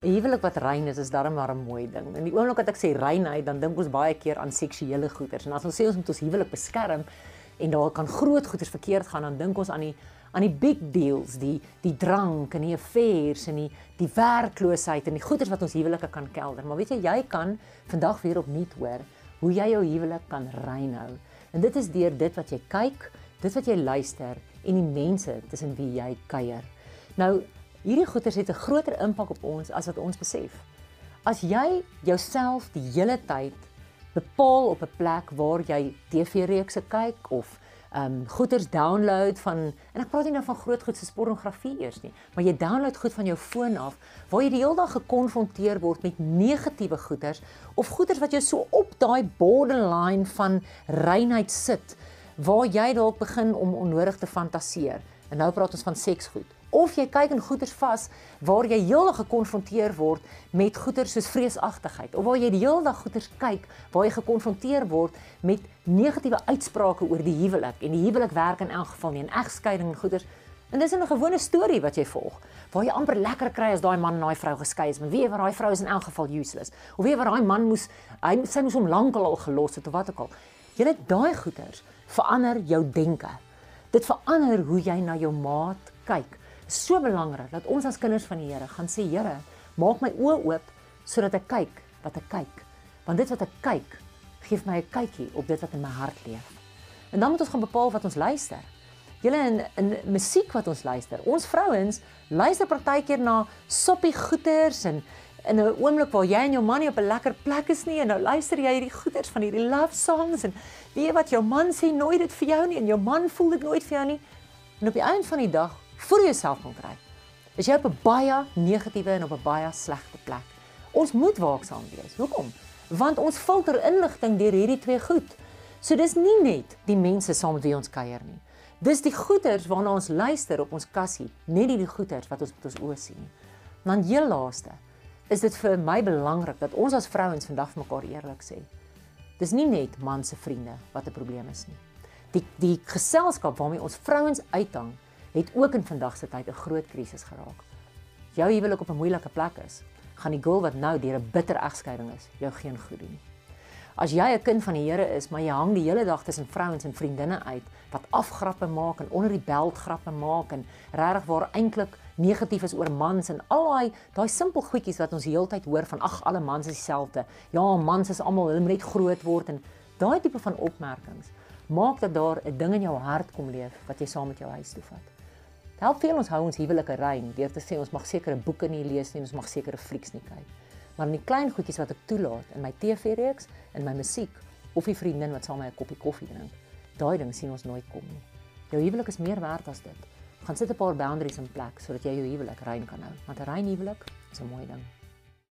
'n Huwelik wat rein is, is darem maar 'n mooi ding. In die oomblik wat ek sê reinheid, dan dink ons baie keer aan seksuele goeders. En as ons sê ons moet ons huwelik beskerm en daar kan groot goeders verkeerd gaan, dan dink ons aan die aan die big deals, die die drank en die affairs en die die werkloosheid en die goeders wat ons huwelike kan kelder. Maar weet jy, jy kan vandag weer opnuut hoor hoe jy jou huwelik kan rein hou. En dit is deur dit wat jy kyk, dit wat jy luister en die mense tussen wie jy kuier. Nou hierdie goeters het 'n groter impak op ons as wat ons besef. As jy jouself die hele tyd bepaal op 'n plek waar jy TV-reekse kyk of ehm um, goeters download van en ek praat nie nou van groot goed soos pornografie eers nie, maar jy download goed van jou foon af waar jy die hele dag gekonfronteer word met negatiewe goeters of goeters wat jou so op daai borderline van reinheid sit waar jy dalk begin om onnodig te fantaseer. En nou praat ons van seksgoed of jy kyk in goeters vas waar jy heeldag gekonfronteer word met goeters soos vreesagtigheid of waar jy die hele dag goeters kyk waar jy gekonfronteer word met negatiewe uitsprake oor die huwelik en die huwelik werk in elk geval nie en egskeiding en goeters en dis 'n gewone storie wat jy volg waar jy amper lekker kry as daai man en daai vrou geskei is maar weet jy wat daai vrou is in elk geval useless of weet jy wat daai man moes hy sy moes hom lankal al gelos het of wat ook al. Jy net daai goeters verander jou denke. Dit verander hoe jy na jou maat kyk so belangrik dat ons as kinders van die Here gaan sê Here, maak my oë oop sodat ek kyk wat ek kyk. Want dit wat ek kyk, gee my 'n kykie op dit wat in my hart leef. En dan moet ons gaan bepaal wat ons luister. Julle in in musiek wat ons luister. Ons vrouens luister partykeer na soppie goeters en in 'n oomblik waar jy en jou man nie op 'n lekker plek is nie en nou luister jy hierdie goeters van hierdie love songs en weet wat jou man sê nooit dit vir jou nie en jou man voel dit nooit vir jou nie. En op die einde van die dag voor jouself kon kry. Is jy op 'n baie negatiewe en op 'n baie slegte plek. Ons moet waaksaam wees. Hoekom? Want ons filter inligting deur hierdie twee goed. So dis nie net die mense saam met wie ons kuier nie. Dis die goeters waarna ons luister op ons kassie, nie die goeters wat ons met ons oë sien nie. Dan heel laaste is dit vir my belangrik dat ons as vrouens vandag mekaar eerlik sê. Dis nie net man se vriende wat 'n probleem is nie. Die die geselskap waarmee ons vrouens uithang het ook in vandag se tyd 'n groot krisis geraak. Jou huwelik op 'n moeilike plek is, gaan die girl wat nou deur 'n bitter egskeiding is, jou geen goed doen nie. As jy 'n kind van die Here is, maar jy hang die hele dag tussen vrouens en vriendinne uit wat afgrappe maak en onder die beld grappe maak en regtig waar eintlik negatief is oor mans en al daai daai simpel goedjies wat ons die hele tyd hoor van ag alle mans is dieselfde. Ja, mans is almal hulle moet net groot word en daai tipe van opmerkings maak dat daar 'n ding in jou hart kom leef wat jy saam met jou huis toe vat. Help veel ons hou ons huwelike rein deur te sê ons mag sekere boeke nie lees nie, ons mag sekere flieks nie kyk. Maar in die klein goedjies wat ek toelaat in my TV-reeks, in my musiek of die vriendin wat saam met my 'n koppie koffie drink, daai ding sien ons nooit kom nie. Jou huwelik is meer werd as dit. Gaan sit 'n paar boundaries in plek sodat jy jou huwelik rein kan hou. Want 'n rein huwelik is 'n mooi ding.